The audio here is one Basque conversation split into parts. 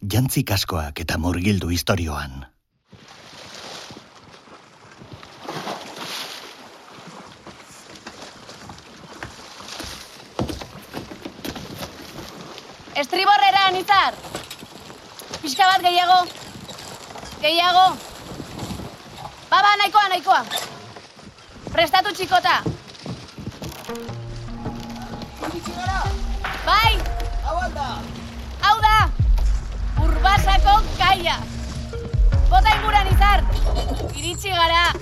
jantzi kaskoak eta murgildu historioan. Estriborrera, Nizar! Pixka bat gehiago. Gehiago. Baba, nahikoa, nahikoa. Prestatu txikota. Urbasako kaia. Bota inguran izar. Iritsi gara.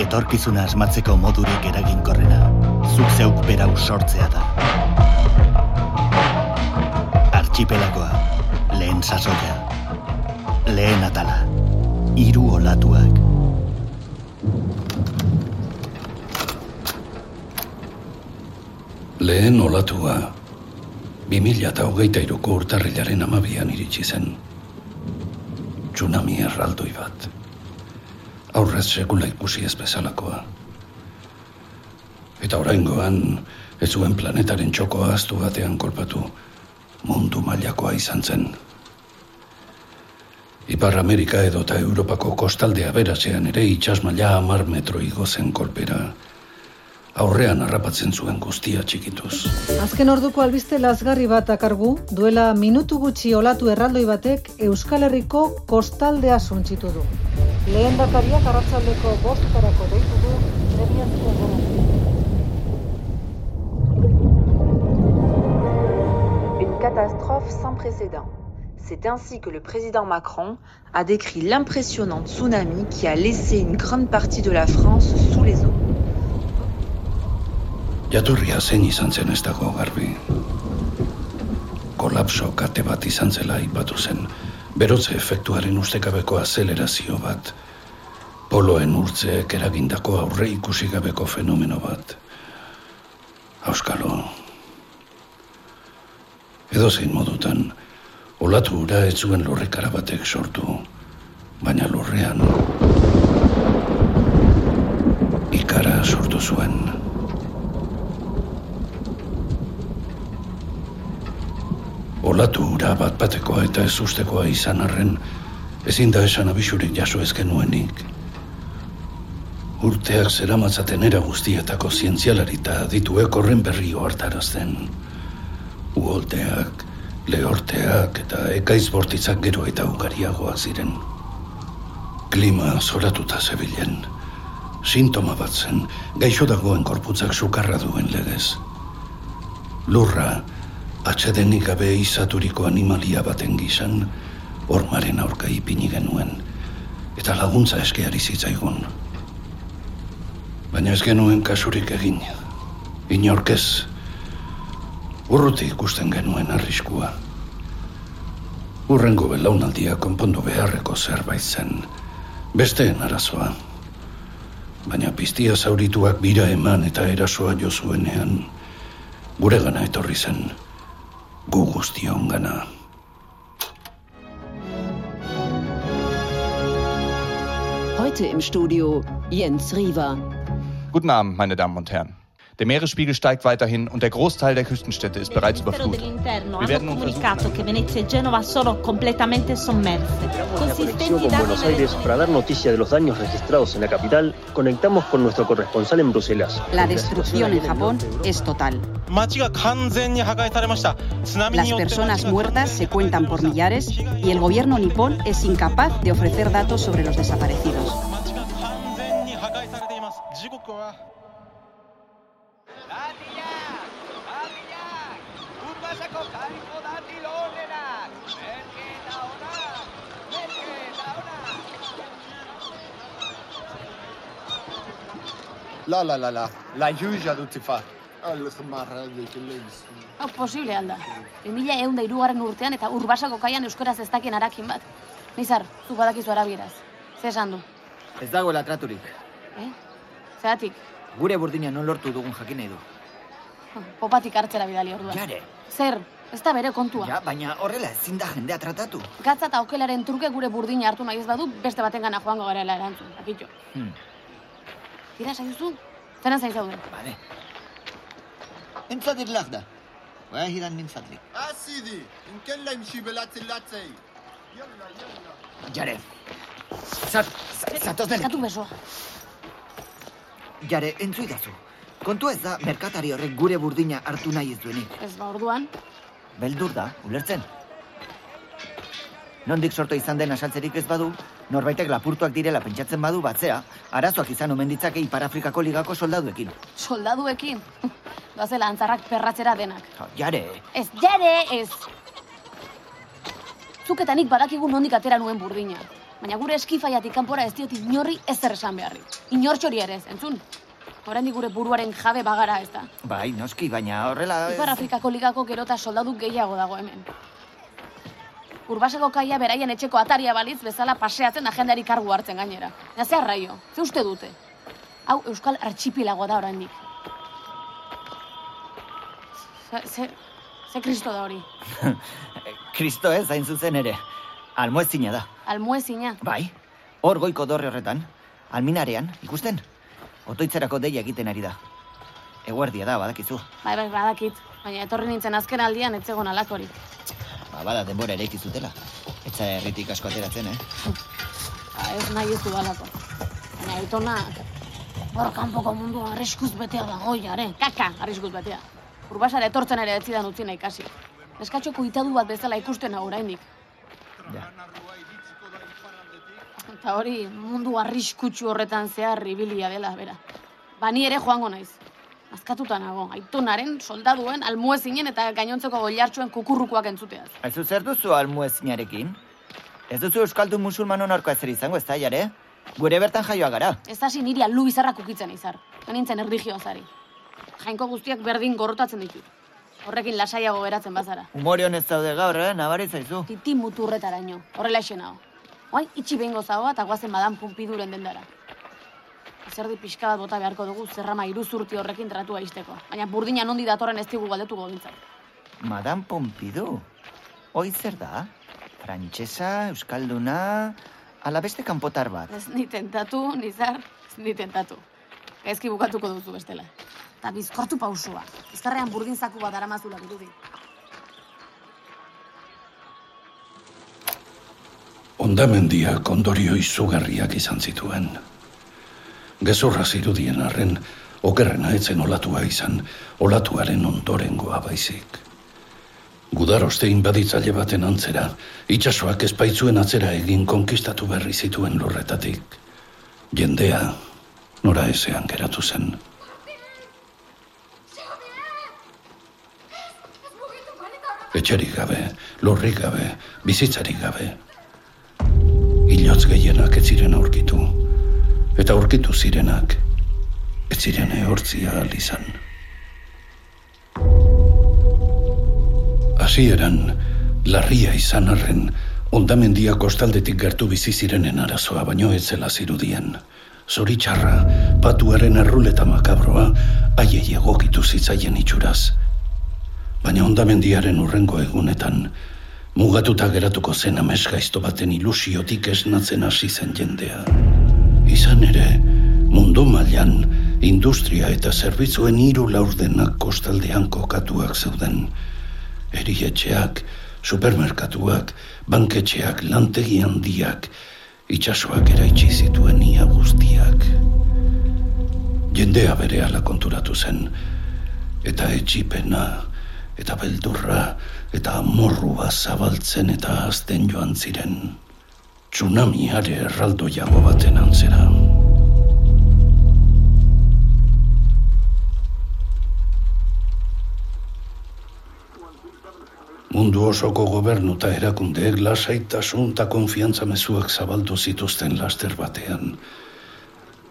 Etorkizuna asmatzeko modurik eraginkorrena, zuk zeuk berau sortzea da. Archipelagoa, lehen sasoia, lehen atala, hiru olatuak. Lehen olatua, 2000 eta hogeita iruko urtarrilaren amabian iritsi zen. Tsunami erraldoi bat. Aurrez sekula ikusi ez bezalakoa. Eta oraingoan, ez zuen planetaren txokoa aztu batean kolpatu, mundu mailakoa izan zen. Ipar Amerika edo eta Europako kostaldea berazean ere itxas maila amar metro igo zen kolpera. Aurrean harrapatzen zuen guztia txikituz. Azken orduko albiste lazgarri bat akargu, duela minutu gutxi olatu erraldoi batek Euskal Herriko kostaldea suntxitu du. Lehen dakariak arratzaldeko bostarako deitu du Une catastrophe sans précédent. C'est ainsi que le président Macron a décrit l'impressionnant tsunami qui a laissé une grande partie de la France sous les eaux. Jatorria zein izan zen ez dago garbi. Kolapso kate bat izan zela ipatu zen, berotze efektuaren ustekabeko azelerazio bat, poloen urtzeek eragindako aurre ikusi gabeko fenomeno bat. Auskalo. Edo zein modutan, olatu ura ez zuen lurrikara batek sortu, baina lurrean ikara sortu zuen. Olatu ura bat batekoa eta ez ustekoa izan arren, ezin da esan abisurik jaso ez genuenik. Urteak zeramatzaten era guztietako zientzialari eta dituek horren berri ohartarazten. Uolteak, lehorteak eta ekaiz bortitzak gero eta ugariagoa ziren. Klima zoratuta zebilen. Sintoma bat zen, gaixo dagoen korputzak sukarra duen legez. Lurra, atxedenik gabe izaturiko animalia baten gizan, ormaren aurka ipini genuen, eta laguntza eskeari zitzaigun. Baina ez genuen kasurik egin, inorkez, urruti ikusten genuen arriskua. Urrengo belaunaldia konpondu beharreko zerbait zen, besteen arazoa. Baina piztia zaurituak bira eman eta erasoa jo zuenean, gure gana etorri zen, gu guztion gana. Heute im Studio Jens Riewer. Guten Abend, meine Damen und Herren. Der Meeresspiegel steigt weiterhin und der Großteil der Küstenstädte ist bereits überflutet. Wir werden nun comunicato che Venezia e Genova sono completamente sommerse. Consistenti con Buenos dati Aires para dar noticia de los daños registrados en la capital, conectamos con nuestro corresponsal en Bruselas. La destrucción en Japón es total. Las personas muertas se cuentan por millares y el gobierno nipón es incapaz de ofrecer datos sobre los desaparecidos. La la la la, la juja dut fa. Hau posible alda. 2000 egun da irugarren urtean eta urbasako kaian euskaraz ez dakien arakin bat. Nizar, zu badakizu arabieraz. Ze esan du? Ez dagoela traturik. Eh? Zeratik, Gure burdina non lortu dugun jakin nahi du. popatik hartzera bidali orduan. Jare. Zer, Ez da bere kontua. Ja, baina horrela ezin da jendea tratatu. Gatza eta okelaren truke gure burdina hartu nahi ez badu, beste baten gana joango garela erantzun, akitxo. Hmm. Tira, zaizuzu? Zena zaizaude? Vale. انت اللحظة واهلا من فضلك اه سيدي ان كان لا يمشي بلاتي لاتي يلا يلا Jare. Zat, zatoz denek. Eskatu besoa. Jare, entzu idazu. Kontua ez da, merkatari horrek gure burdina hartu nahi ez duenik. Ez ba orduan, Beldur da, ulertzen. Nondik sortu izan den asaltzerik ez badu, norbaitek lapurtuak direla pentsatzen badu batzea, arazoak izan omen ditzake Ipar Afrikako ligako soldaduekin. soldaduekin. Doazela antzarrak perratzera denak. Ja, Jare, Ez, jare, ez. Zuk eta nik badakigu nondik atera nuen burdina. Baina gure eskifaiatik kanpora ez diot inorri ez zer esan beharri. Inortxori ere ez, entzun? Oraindik gure buruaren jabe bagara ez da. bai, noski, baina horrela... ez- Ipar Afrikako ligako gerota soldadu gehiago dago hemen. Urbasako kaia beraien etxeko ataria balitz bezala paseatzen agendari kargu hartzen gainera. Ja, ze arraio, ze uste dute? Hau Euskal Artxipilagoa da oraindik. Ze, ze, ze kristo da hori? Kristo ez, hain zuzen ere. Almoezina da. Almuezina. Bai, hor goiko dorre horretan, alminarean, ikusten? Otoitzerako deia egiten ari da. Eguerdia da, badakizu. Bai, bai, badakit. Baina etorri nintzen azken aldian ez zegoen alakorik. Ba, bada denbora ere ikizutela. Etza herritik asko ateratzen, eh? Ba, ez nahi ez du balako. Baina aitonak, hor kanpoko mundu arriskuz betea dago, jare. Kaka, arriskuz betea. Urbasara etortzen ere ez zidan utzi nahi kasi. Eskatxo kuitadu bat bezala ikusten oraindik. Ja. Eta hori mundu arriskutsu horretan zehar ibilia dela, bera. Ba, ni ere joango naiz. Azkatuta nago, aitonaren, soldaduen, almuezinen eta gainontzeko goilartxuen kukurrukoak entzuteaz. Ez zer duzu almuezinarekin? Ez duzu euskaldun musulmanon orko ezer izango, ez da, jare? Gure bertan jaioa gara. Ez hasi niri alu bizarrak ukitzen izar. Nintzen erlijioazari. Jainko guztiak berdin gorrotatzen ditut. Horrekin lasaiago geratzen bazara. Umore honez zaude gaur, eh? Nabari zaizu. Titi muturretaraino, horrela esenao. Oain, itxi behingo zagoa eta guazen badan pumpiduren dendara. Zerdi pixka bat bota beharko dugu zerrama iruzurti horrekin tratua izteko. Baina burdina nondi datorren ez digu galdetuko gintzat. Madame Pompidou. Hoi zer da? Frantsesa, euskalduna, ala beste kanpotar bat. Ez ni tentatu, nizar, ez ni tentatu. Ezki bukatuko duzu bestela. Eta bizkortu pausua. Bizkarrean burdin zaku bat aramazula dirudi. Ondamendiak ondorio izugarriak izan zituen. Gezurra zirudien arren, okerrena etzen olatua izan, olatuaren ondorengoa baizik. Gudaroste inbaditzaile baten antzera, itsasoak espaitzuen atzera egin konkistatu berri zituen lurretatik. Jendea, nora ezean geratu zen. Etxerik gabe, lurrik gabe, bizitzarik gabe. Ilotz gehienak ez ziren aurkitu. Eta aurkitu zirenak, ez ziren ehortzia izan. Hasieran, larria izan arren, ondamendia kostaldetik gertu bizi zirenen arazoa, baino ez zela zirudien. Zoritxarra, patuaren erruleta makabroa, haiei egokitu zitzaien itxuraz. Baina ondamendiaren urrengo egunetan, mugatuta geratuko zen amesgaizto baten ilusiotik esnatzen hasi zen jendea. Izan ere, mundu mailan industria eta zerbitzuen hiru laurdenak kostaldean kokatuak zeuden. Erietxeak, supermerkatuak, banketxeak, lantegi handiak, itsasoak eraitsi zituen ia guztiak. Jendea bere ala konturatu zen, eta etxipena, eta beldurra, eta amorrua zabaltzen eta azten joan ziren. Tsunamiare erraldoiago baten antzera. Mundu osoko gobernu eta erakundeek lasaitasun eta konfiantza mezuak zabaldu zituzten laster batean.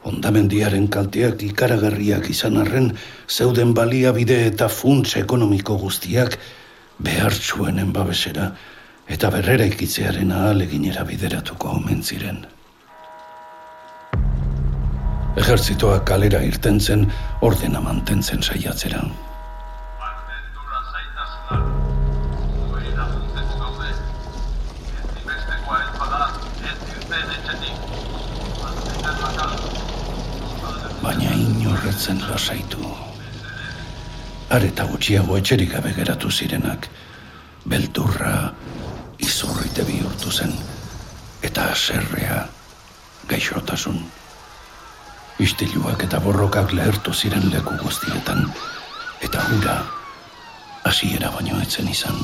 Ondamendiaren kalteak ikaragarriak izan arren, zeuden baliabide eta funts ekonomiko guztiak behartsuenen babesera eta berrera ikitzearen ahaleginera bideratuko omen ziren. Ejertzitoa kalera irten zen, ordena mantentzen saiatzera. Baina inorretzen lasaitu. Areta gutxiago etxerik gabe geratu zirenak. Beldurra, izurrite bihurtu zen, eta aserrea gaixotasun. Istiluak eta borrokak lehertu ziren leku guztietan, eta hura hasiera baino etzen izan.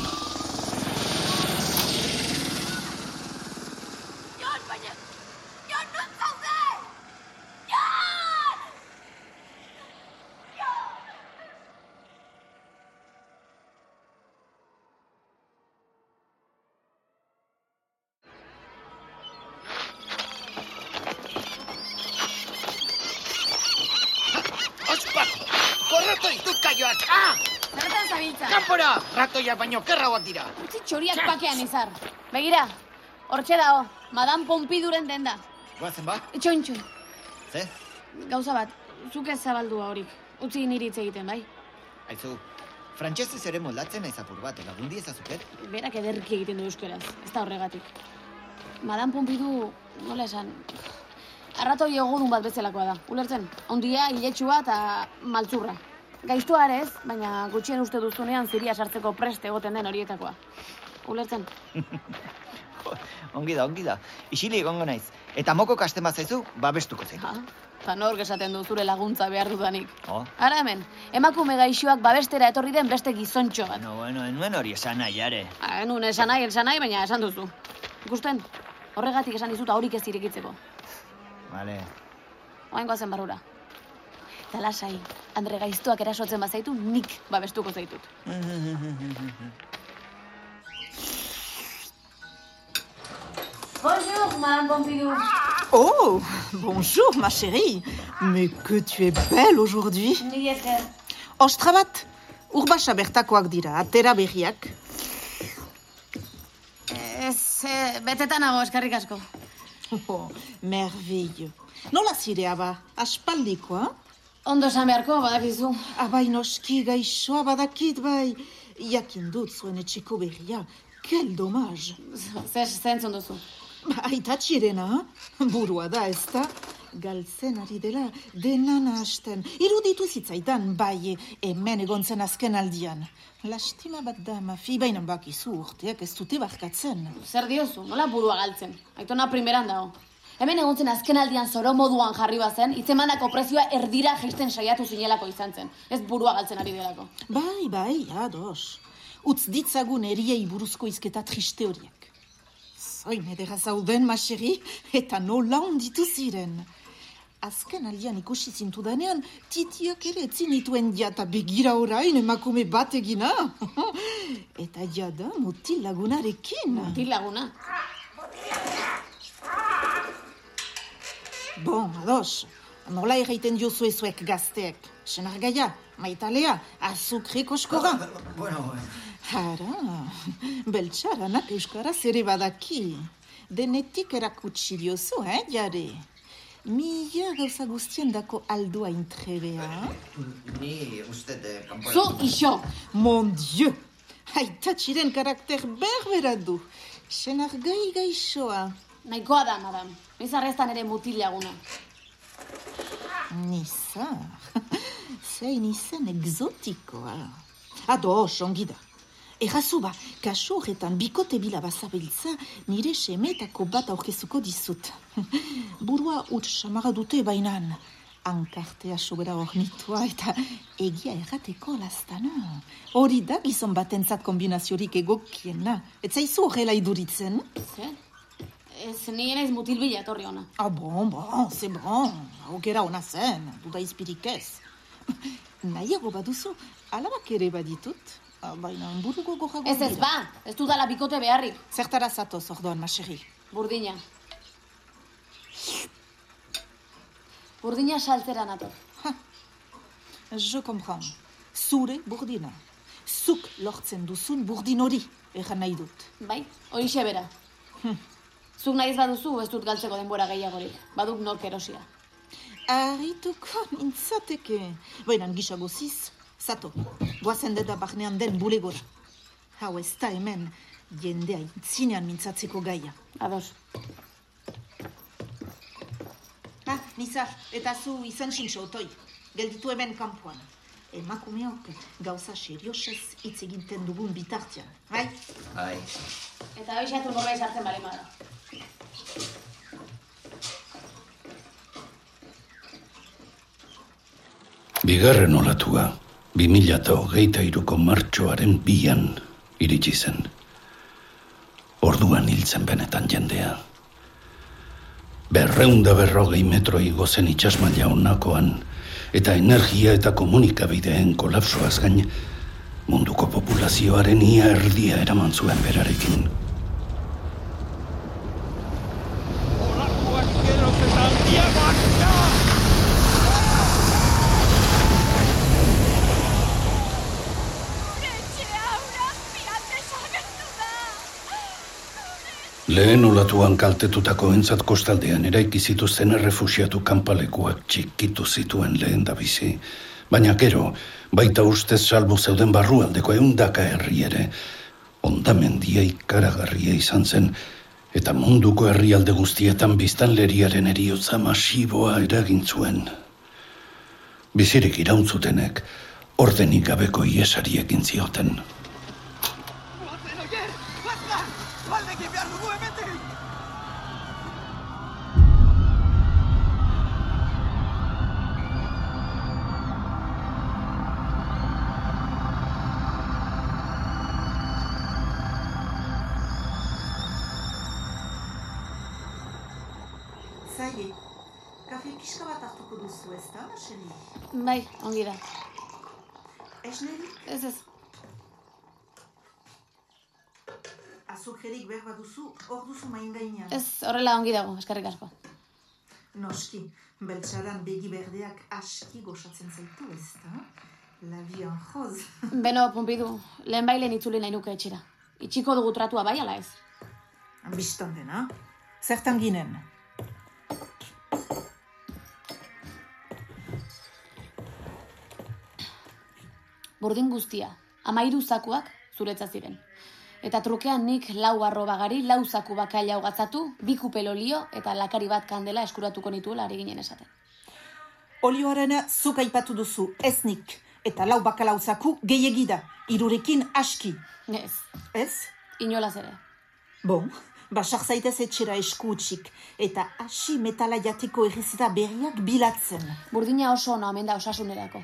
Ospa! Korratu ditut kaioak! Ah! Zerretan zabiltza? Kanpora! Ratoiak baino kerrauak dira. Utzi txoriak pakean izar. Begira, hortxe dago, Madame Pompiduren denda. Goazen ba? Itxoin, itxoin. Ze? Gauza bat, zuk ez zabaldua horik. Utzi niri hitz egiten, bai? Aizu, frantsesez ere moldatzen naiz apur bat, lagundi ezazuket? Berak ederki egiten du euskeraz, ez da horregatik. Madame Pompidou, nola esan, arratoi egodun bat bezalakoa da. Ulertzen, ondia, hiletsua eta maltzurra. Gaiztua ere ez, baina gutxien uste duzunean ziria sartzeko preste egoten den horietakoa. Ulertzen? Ongi da, ongi da. Isili egongo naiz. Eta moko kasten bat zaizu, babestuko zaitu. Ha? Eta nork esaten du zure laguntza behar dudanik. Oh. Ara hemen, emakume gaixoak babestera etorri den beste gizontxo bat. No, bueno, enuen hori esan nahi, are. Ha, enun esan nahi, esan nahi, baina esan duzu. Ikusten, horregatik esan dizut aurik ez irekitzeko. Vale. Oaingoa zen barrura. Eta lasai, Andre gaiztuak erasotzen bazaitu, nik babestuko zaitut. Bonjour, Madame Pompidou. Oh, bonjour ma chérie. Mais que tu es belle aujourd'hui. Esker. Ostra bat, urbasa bertakoak dira, atera berriak. Ez, eh, betetan nago, eskarrik asko. Oh, merveilleux. Nola zirea ba, aspaldikoa? Ondo esan beharko, badakizu. Abai noski gaixoa badakit bai. Jakin dut zuen etxeko berria. Quel dommage. Zer, zentzun duzu. Aita txirena, burua da ez da? Galtzen ari dela, denan hasten. Iruditu zitzaidan, bai, hemen egon zen azken aldian. Lastima bat da, mafi, baina bakizu urteak ez dute barkatzen. Zer diozu, nola burua galtzen? Aitona primeran dago. Hemen egon zen azken aldian zoro moduan jarri bazen, itzemandako prezioa erdira jaisten saiatu zinelako izan zen. Ez burua galtzen ari delako. Bai, bai, ados. Utz ditzagun eriei buruzko izketa triste horiek. Zoin edera zauden, maseri, eta nola onditu ziren. Azken aldian ikusi zintudanean, titiak ere etzinituen jata begira orain emakume bat egina. eta jada mutil lagunarekin. Mutil laguna? Bon, ados. Nola erraiten diozu ezuek gazteek? Senargaia, maitalea, azukre koskora. Bueno, Hara, beltxaranak euskaraz ere badaki. Denetik erakutsi diozu, eh, jare? Mila gauza guztien dako aldua intrebea. ni uste de... Zu, iso! Mon dieu! Aita txiren karakter berbera du. Senargai gaixoa. Nahikoa da, madam. Nizarreztan ere mutil laguna. Nizar? Zein izen egzotikoa. Ados, ongi da. Errazu ba, kasu horretan bikote bila bazabiltza, nire semetako bat aurkezuko dizut. Burua huts samara dute bainan. Hankartea sobera ornitua eta egia errateko lastana. Hori da gizon batentzat kombinaziorik egokiena. Ez zaizu horrela iduritzen? Zer? Ez nire naiz mutil bila etorri ona. Ah, bon, bon, c'est bon. Aukera ona zen, duda izpirik ez. Nahiago baduzu, alabak ere baditut. Ah, Baina, buruko gojago Ez ez ba, ez dudala bikote beharrik. Zertara zatoz, ordoan, maseri. Burdina. Burdina saltzera nator. Je comprends. Zure burdina. Zuk lortzen duzun burdin hori, egan nahi dut. Bai, horixe bera. Zuk nahi ez baduzu, ez dut galtzeko denbora gehiagorik. Baduk nork erosia. Arituko nintzateke. Baina gisa goziz, zato, goazen deda barnean den bulegora. Hau ez da hemen, jendea intzinean mintzatzeko gaia. Ados. Ah, Nizar, eta zu izan sintxo otoi. Gelditu hemen kanpoan. Emakumeok gauza seriosez hitz eginten dugun bitartean. Bai? Bai. Eta hoxatu norbait sartzen bale mara. Bigarren olatua, 2008 iruko martxoaren bian iritsi zen. Orduan hiltzen benetan jendea. Berreunda berrogei metro igo zen itxasmaila honakoan, eta energia eta komunikabideen kolapsoaz gain, munduko populazioaren ia erdia eraman zuen berarekin. Lehen olatuan kaltetutako entzat kostaldean eraiki zituzten errefusiatu kanpalekuak txikitu zituen lehen da bizi. Baina gero, baita ustez salbu zeuden barrualdeko eundaka herri ere, ondamendia ikaragarria izan zen, eta munduko herrialde guztietan biztanleriaren eriotza masiboa eragin zuen. Bizirik iraunzutenek, ordenik gabeko iesari egin zioten. Zaie, kafe pixka bat hartuko duzu ez da, Seli? Bai, ongi da. Esnerik, Ez ez, azukrerik behar bat duzu, hor duzu main gainean. ez horrela ongi dago, eskarrik asko. Noski, beltsaran begi berdeak aski goxatzen zaitu ez da? La vie en rose. Beno, Pompidu, lehen bailen itzuli nahi nuke etxera. Itxiko dugu tratua bai ala ez? Bistan dena, zertan ginen. Burdin guztia, amairu zakuak zuretzat ziren. Eta trukean nik lau arroba gari, lau zaku bakaila hogatzatu, bi kupel olio eta lakari bat kandela eskuratuko nituela ari ginen esaten. Olioarena zuk aipatu duzu, ez nik. Eta lau bakalauzaku gehiegida, irurekin aski. Ez, Ez? inolaz ere. Bon, basak zaitez etxera esku utxik, eta hasi metala jateko errezita berriak bilatzen. Burdina oso ona omen da osasunerako.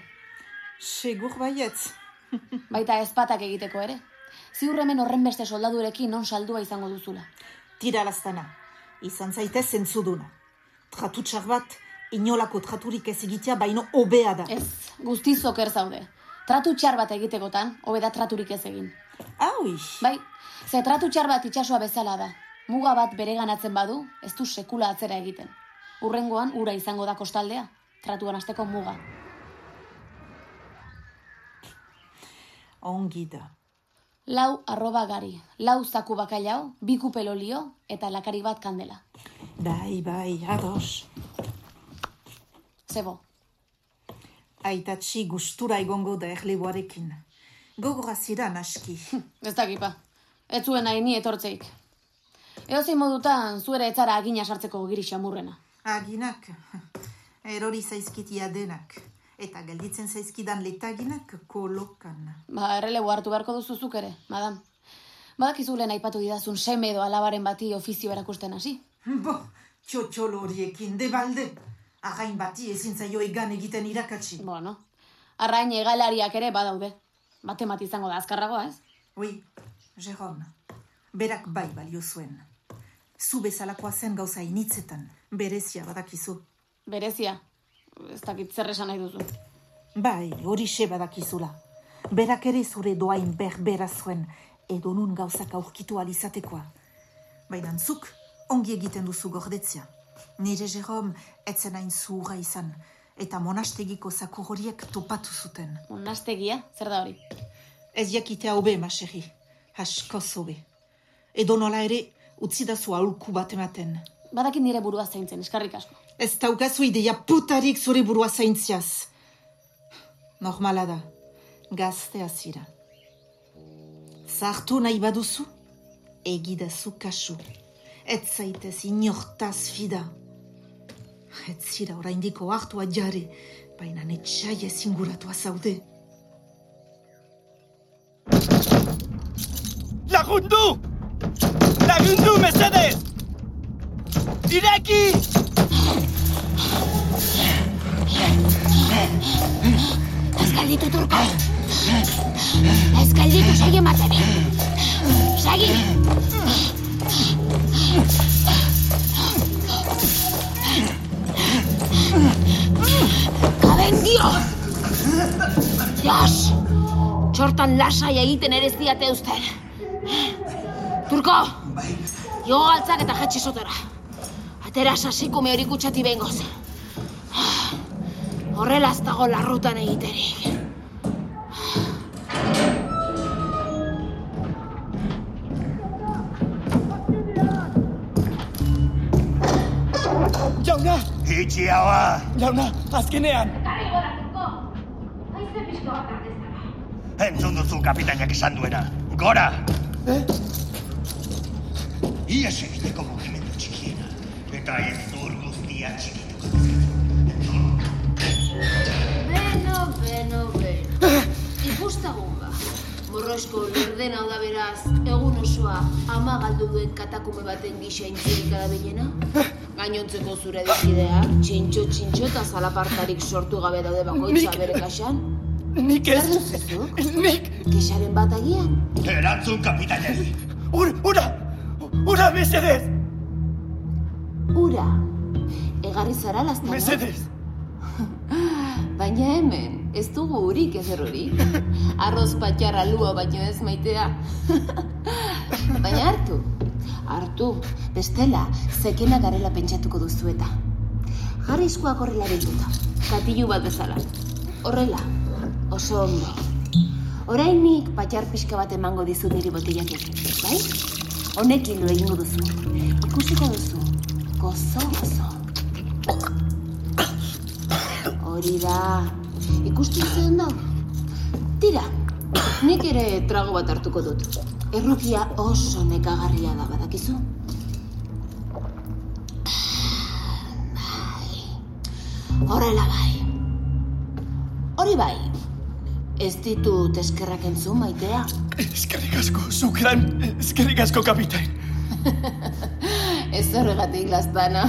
Segur baietz. Baita ezpatak egiteko ere. Ziur hemen horren beste soldadurekin non saldua izango duzula. Tira lastana, izan zaitez zentzuduna. Tratu txar bat, inolako traturik ez egitea baino hobea da. Ez, guztiz oker zaude. Tratu txar bat egitekotan, hobe da traturik ez egin. Aui, Bai, ze tratu txar bat itsasoa bezala da. Muga bat bereganatzen badu, ez du sekula atzera egiten. Urrengoan, ura izango da kostaldea. Tratuan asteko muga. Ongi da. Lau arroba gari, lau zaku bakailau, bi kupel olio eta lakari bat kandela. Bai, bai, ados. Zebo, Aitatxi gustura egongo da erleboarekin. Gogora zira naski. ez dakipa. Ez zuen nahi ni etortzeik. Eozein modutan, zuera etzara agina sartzeko giri xamurrena. Aginak, erori zaizkitia denak. Eta gelditzen zaizkidan letaginak kolokan. Ba, errelebo hartu beharko duzu zuk ere, madam. Badakizu lehen aipatu didazun seme edo alabaren bati ofizio erakusten hasi. Bo, txotxolo horiekin, debalde. Arrain bati ezin zaio egan egiten irakatsi. Bueno, arrain egalariak ere badaude. Bate bat izango da azkarragoa, ez? Ui, Jerome, berak bai balio zuen. Zu bezalakoa zen gauza initzetan, berezia badakizu. Berezia, ez dakit zer esan nahi duzu. Bai, horixe badakizula. Berak ere zure doain berbera zuen, edo nun gauzak aurkitu alizatekoa. Baina zuk, ongi egiten duzu gordetzia. Nire Jerome, etzen hain zuhura izan, eta monastegiko zakur horiek topatu zuten. Monastegia, zer da hori? Ez jakitea hobe, maseri. Askoz hobe. Edo nola ere, utzi da zu aholku bat ematen. Badakin nire burua zaintzen, eskarrik asko. Ez daukazu ideia putarik zure burua zaintziaz. Normala da, gaztea zira. Zartu nahi baduzu, egidazu kasu. Ez zaitez inortaz fida. Ez zira oraindiko hartua jarri, baina netxai ezinguratua zaude. Lagundu! Lagundu, mesedez! Ireki! Ez galditu, turko! Ez galditu, segi ematen! Segi! Kaben dio! Jos! Txortan lasai egiten ere ez diate uzten. Turko! Jo altzak eta jetxe sotora. Atera sasikume hori kutsati behingoz. Horrela ez dago larrutan egiterik. Jauna! Itxi haua! Jauna, azkenean! Entzun duzu kapitainak esan duena. Gora! Eh? Ies egiteko txikiena. Eta ez zur guztia txikituko. Beno, beno, beno. Ikustagun ba. Morrosko lerden hau da beraz, egun osoa ama galdu duen katakume baten gisa intzirik adabilena? Gainontzeko zure dizideak, txintxo, txintxo eta zalapartarik sortu gabe daude bakoitza bere kaxan? Nik ez... Nik... Kexaren bat agian? Erantzun kapitainari! Ur, ura! Ura, mesedez! Ura, egarri zara lastana? Mesedez! Baina hemen, ez dugu urik ezer hori. Arroz patxarra lua baino ez maitea. Baina hartu, hartu, bestela, zekena garela pentsatuko duzu eta. Jarri eskuak horrela bilduta, katilu bat bezala. Horrela, oso ondo. Orainik patxar pixka bat emango dizu niri botillatik, bai? Honekin lo egingo duzu. Ikusiko duzu. Gozo, gozo. Hori da. Ikusten zen da? Tira, nik ere trago bat hartuko dut. Errukia oso nekagarria da badakizu. Bai. Horrela bai. Hori bai. Ez ditut eskerrak entzun maitea. Eskerrik asko, zukran, eskerrik asko, kapitain. Ez horregatik lastana.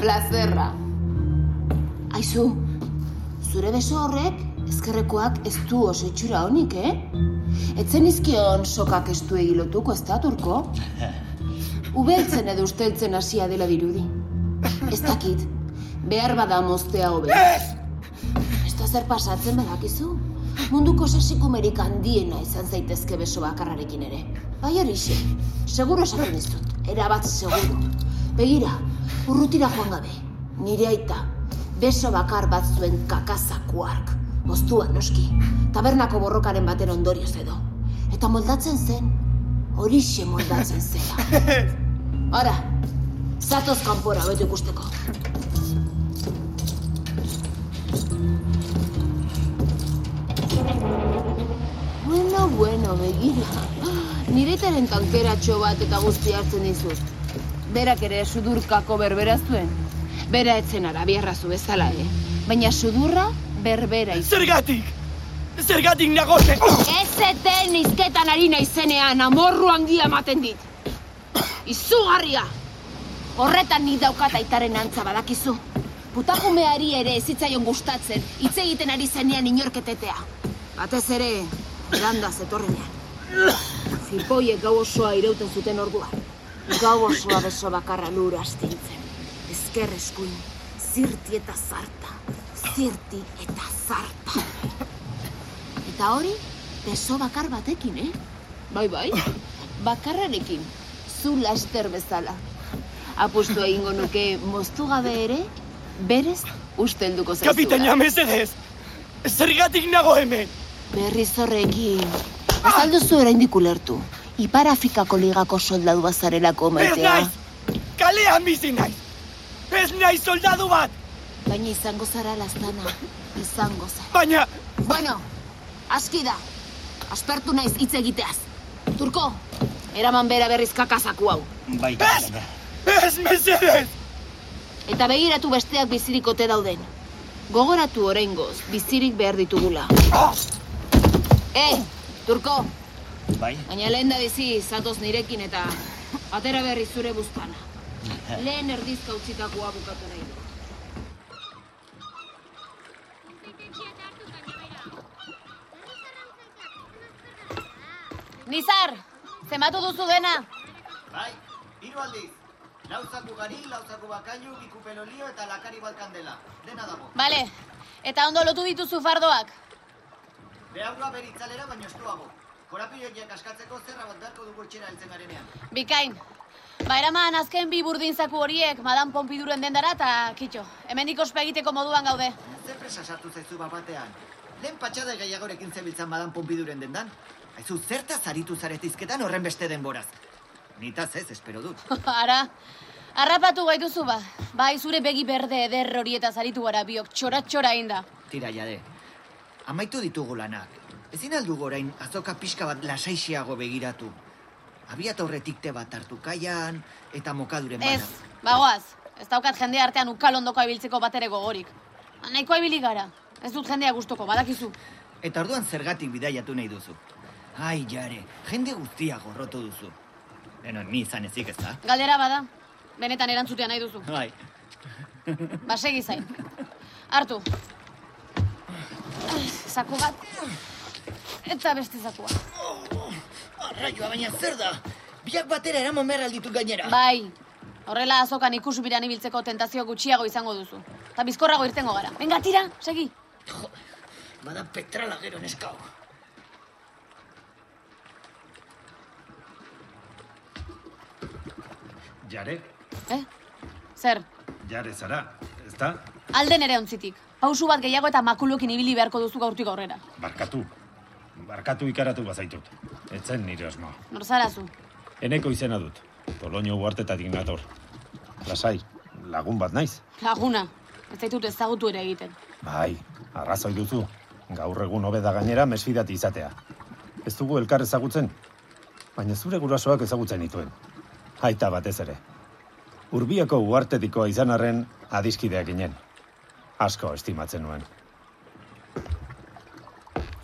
Plazerra. Aizu, zure beso horrek ezkerrekoak ez du oso itxura honik, eh? Etzen izkion sokak ez du egilotuko, ez da, turko? Ubeltzen edo usteltzen hasia dela dirudi. Ez dakit, behar bada moztea hobe. Ez da zer pasatzen badakizu? Munduko sasikumerik handiena izan zaitezke beso bakarrarekin ere. Bai horixe, seguro esaten dizut, erabat seguro. Begira, urrutira joan gabe, nire aita, beso bakar bat zuen kakazakuark. Moztua, noski, tabernako borrokaren baten ondorioz edo. Eta moldatzen zen, horixe moldatzen zela. Ara, zatoz kanpora betu ikusteko. Bueno, bueno, begira. Nire itaren tankeratxo bat eta guzti hartzen dizut. Berak ere sudurkako berbera zuen. Bera etzen arabiarra zu bezala, eh? Baina sudurra berbera izan. Zergatik! Zergatik nagoze! Ez eten izketan ari naizenean, amorru handia ematen dit. Izugarria! Horretan nik daukat aitaren antza badakizu. Putakumeari ere ez zitzaion gustatzen, hitz egiten ari zenean inorketetea. Batez ere, landa zetorrenean. Zipoiek gau osoa irauten zuten orduan. Gau osoa beso bakarra lura astintzen. Ezker eskuin, zirti eta zarta. Zirti eta zarta. Eta hori, beso bakar batekin, eh? Bai, bai. Bakarrarekin. Zu laster bezala. Apustu egingo nuke moztu gabe ere, berez ustelduko zaizula. Kapitaina, mesedez! Zergatik nago hemen! Berriz horrekin. Ez alduzu oraindik ulertu. Ipar Afrikako ligako soldadu bazarelako Ez maitea. naiz! Kalean bizi naiz! Ez naiz soldadu bat! Baina izango zara lastana. Izango zara. Baina... Bueno, aski da. Aspertu naiz hitz egiteaz. Turko, eraman bera berriz kakazaku hau. Bai, Ez! Ez, mesedez! Eta begiratu besteak bizirik ote dauden. Gogoratu oraingoz, bizirik behar ditugula. Eh, turko, Bai? baina lehen da bizi zatoz nirekin eta atera berri zure buztana. Lehen erdizka utzitakoa bukatu nahi du. Nizar, zematu duzu dena. Bai, hiru aldiz. Lauzaku gari, lauzaku bakailu, bikupen olio eta lakari balkandela. Dena dago. Bale, eta ondo lotu dituzu fardoak. Behaua beritzalera baino estuago. Korapioiak askatzeko zerra bat beharko dugu etxera heltzen garenean. Bikain. Ba, eraman azken bi burdinzaku horiek Madame Pompiduren dendara eta kitxo. Hemendik ospe egiteko moduan gaude. Ze presa sartu zaizu bapatean. Lehen patxada gehiagorekin zebiltzan Madame Pompiduren dendan. Aizu, zertaz aritu zaretizketan horren beste denboraz. Nitaz ez, espero dut. Ara, harrapatu gaituzu ba. Bai, zure begi berde eder horietaz aritu gara biok txora-txora inda. Tira, jade. Amaitu ditugu lanak. Ezin aldugu orain azoka pixka bat lasaixiago begiratu. Abiat aurretik te bat hartu kaian, eta mokaduren bana. Ez, bagoaz. Ez daukat jende artean ukal ondoko ibiltzeko batere gogorik. Nahikoa ibili gara. Ez dut jendea gustoko, badakizu. Eta orduan zergatik bidaiatu nahi duzu. Ai, jare, jende guztia gorrotu duzu. Beno, ni izan ezik ez da? Galdera bada. Benetan erantzutea nahi duzu. Bai. Ba, segi zain. Hartu. Zaku bat. Eta beste zakua. Arraioa, baina zer da? Biak batera eramon behar alditu gainera. Bai. Horrela azokan ikusubiran ibiltzeko tentazio gutxiago izango duzu. Eta bizkorrago irtengo gara. Venga, tira, segi. Bada petrala gero neskau. Jare, Eh? Zer, jare zara, ez da? alde nere ontzitik. Pausu bat gehiago eta makuluekin ibili beharko duzu gaurtik aurrera. Barkatu. Barkatu ikaratu bazaitut. Etzen nire osma. Nor zarazu. Eneko izena dut. Toloño uartetatik nator. Lasai, lagun bat naiz. Laguna. Ez zaitut ezagutu ere egiten. Bai, arrazoi duzu. Gaur egun hobeda gainera mesfidati izatea. Ez dugu elkar ezagutzen, baina zure gurasoak ezagutzen dituen. Aita batez ere. Urbiako uartetikoa izan arren adiskideak ginen. Asko estimatzen nuen.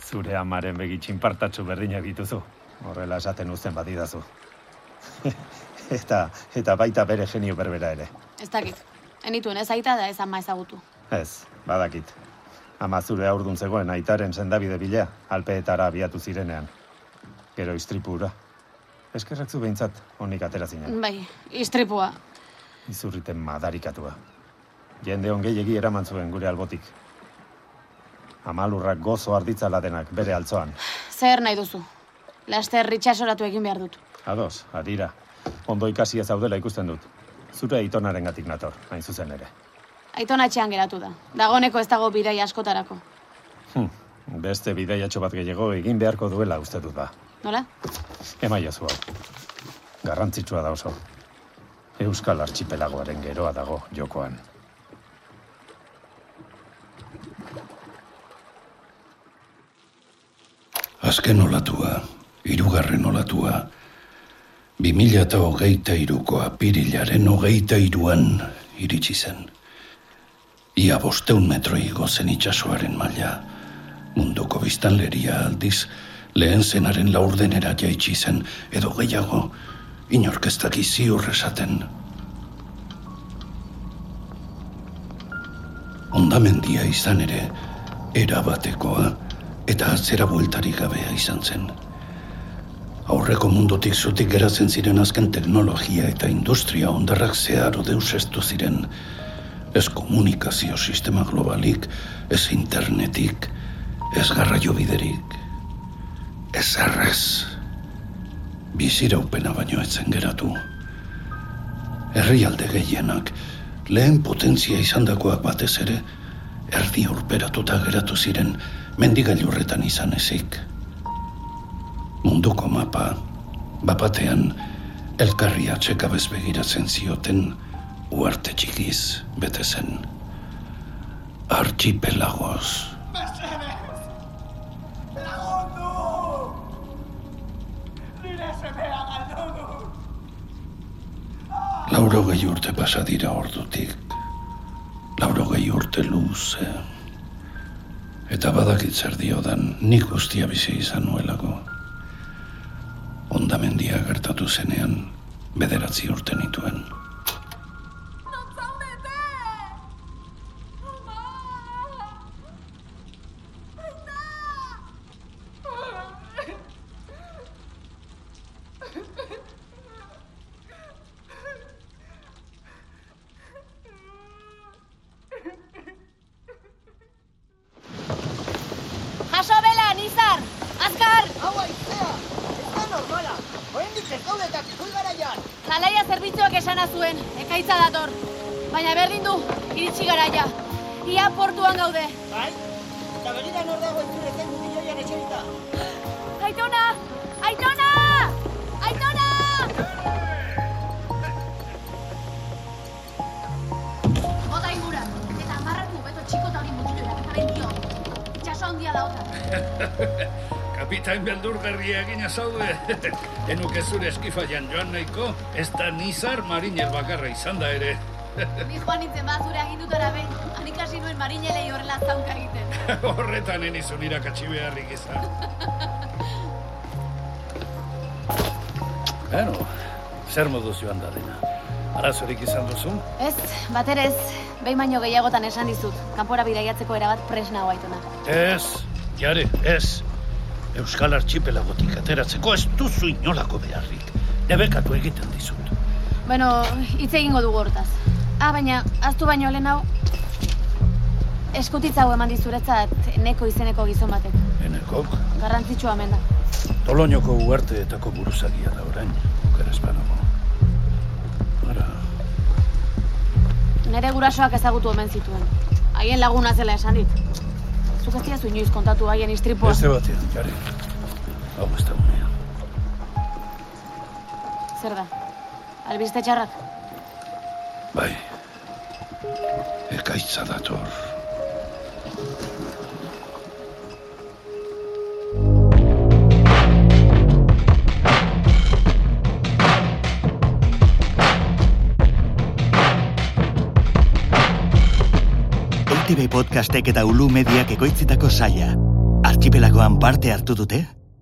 Zure amaren begi txinpartatxu berdinak dituzu. Horrela esaten uzten badidazu. eta, eta baita bere genio berbera ere. Ez dakit. Enituen ez aita da ez ama ezagutu. Ez, badakit. Ama zure aurdun zegoen aitaren sendabide bila, alpeetara abiatu zirenean. Gero istripura. Eskerrak zu behintzat, honik atera zinen. Bai, istripua. Izurriten madarikatua. Jende on gehiegi eraman zuen gure albotik. Amalurrak gozo arditzala denak bere altzoan. Zer nahi duzu? Laster ritxasoratu egin behar dut. Ados, adira. Ondo ikasia zaudela ikusten dut. Zure aitonaren gatik nator, hain zuzen ere. Aiton atxean geratu da. Dagoneko ez dago bidai askotarako. Hm, beste bidaiatxo bat gehiago egin beharko duela uste dut ba. Nola? Emaiozu hau. Garrantzitsua da oso. Euskal Archipelagoaren geroa dago jokoan. Azken olatua, hirugarren olatua, 2000 eta hogeita iruko apirilaren hogeita iruan iritsi zen. Ia bosteun metro igo zen itxasoaren maila, munduko biztanleria aldiz, lehen zenaren laurdenera jaitsi zen, edo gehiago, inorkestak ziur esaten. Ondamendia izan ere, erabatekoa, eta atzera bueltarik gabea izan zen. Aurreko mundutik zutik geratzen ziren azken teknologia eta industria ondarrak zeharo deusestu ziren. Ez komunikazio sistema globalik, ez internetik, ez garraio biderik, ez errez. Biziraupena baino etzen geratu. Herrialde gehienak, lehen potentzia izandakoak batez ere, erdi aurperatuta geratu ziren mendigailurretan izan ezik. Munduko mapa, bapatean, elkarri atxekabez begiratzen zioten, uarte txikiz bete zen. Archipelagos. Lauro gehi urte pasa dira ordutik, Lauro gehi urte luze. Eta badakit zer diodan, nik guztia bizi izan nuelako. Ondamendia gertatu zenean, bederatzi urte nituen. Egina zaude. Enuke zure eskifaian joan nahiko, ez da nizar marinel bakarra izan da ere. Ni joan nintzen bat zure agindutara behin, hanik hasi nuen marinelei horrela zaunka egiten. Horretan enizun irakatsi beharrik izan. Bueno, zer moduz joan da dena. Arazorik izan duzu? Ez, bat ere ez, behin baino gehiagotan esan dizut, kanpora bidaiatzeko erabat presna aitona. Ez, jare, ez. Euskal Archipelagotik ateratzeko ez duzu inolako beharrik. Debekatu egiten dizut. Bueno, hitz egingo dugu hortaz. Ah, baina, aztu baino lehen hau, eskutitza hau eman dizuretzat neko izeneko gizon batek. Enekok, Garrantzitsua hemen da. Toloñoko uarteetako buruzagia da orain, okera espanago. Ara, Nere gurasoak ezagutu hemen zituen. Haien laguna zela esan dit. Zuk ez diazu inoiz kontatu haien istripua. beste batean, jare. Hau ez da unea. Zer da? Albiste txarrak? Bai, ekaitza dator. EITB podcastek eta Ulu Mediak ekoitzitako saia. Archipelagoan parte hartu dute?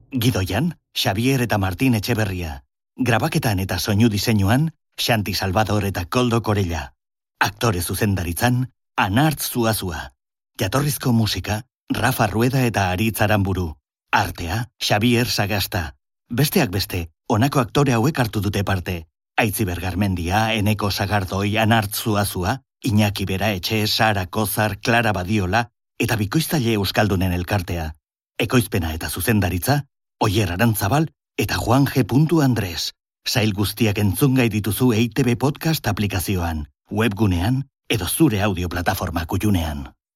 Gidoian, Xavier eta Martin Etxeberria. Grabaketan eta soinu diseinuan, Xanti Salvador eta Koldo Korella. Aktore zuzendaritzan, Anartz Zuazua. Jatorrizko musika, Rafa Rueda eta Aritz Aramburu. Artea, Xavier Sagasta. Besteak beste, honako aktore hauek hartu dute parte. Aitziber Garmendia, Eneko Sagardoi, Anartz Zuazua, Iñaki Bera Etxe, Sara Kozar, Clara Badiola eta Bikoiztaile Euskaldunen elkartea. Ekoizpena eta zuzendaritza, Oier Arantzabal eta Juan G. Andres. Sail guztiak entzungai dituzu EITB Podcast aplikazioan, webgunean edo zure audio plataforma kutxunean.